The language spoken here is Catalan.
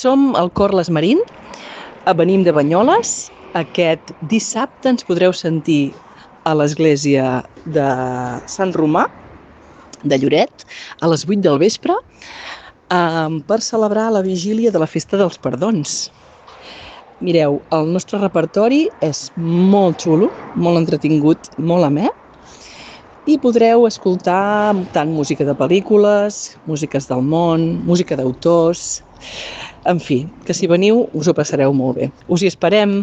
som al Cor Les Marín, venim de Banyoles. Aquest dissabte ens podreu sentir a l'església de Sant Romà, de Lloret, a les 8 del vespre, eh, per celebrar la vigília de la Festa dels Perdons. Mireu, el nostre repertori és molt xulo, molt entretingut, molt amè, i podreu escoltar tant música de pel·lícules, músiques del món, música d'autors... En fi, que si veniu us ho passareu molt bé. Us hi esperem!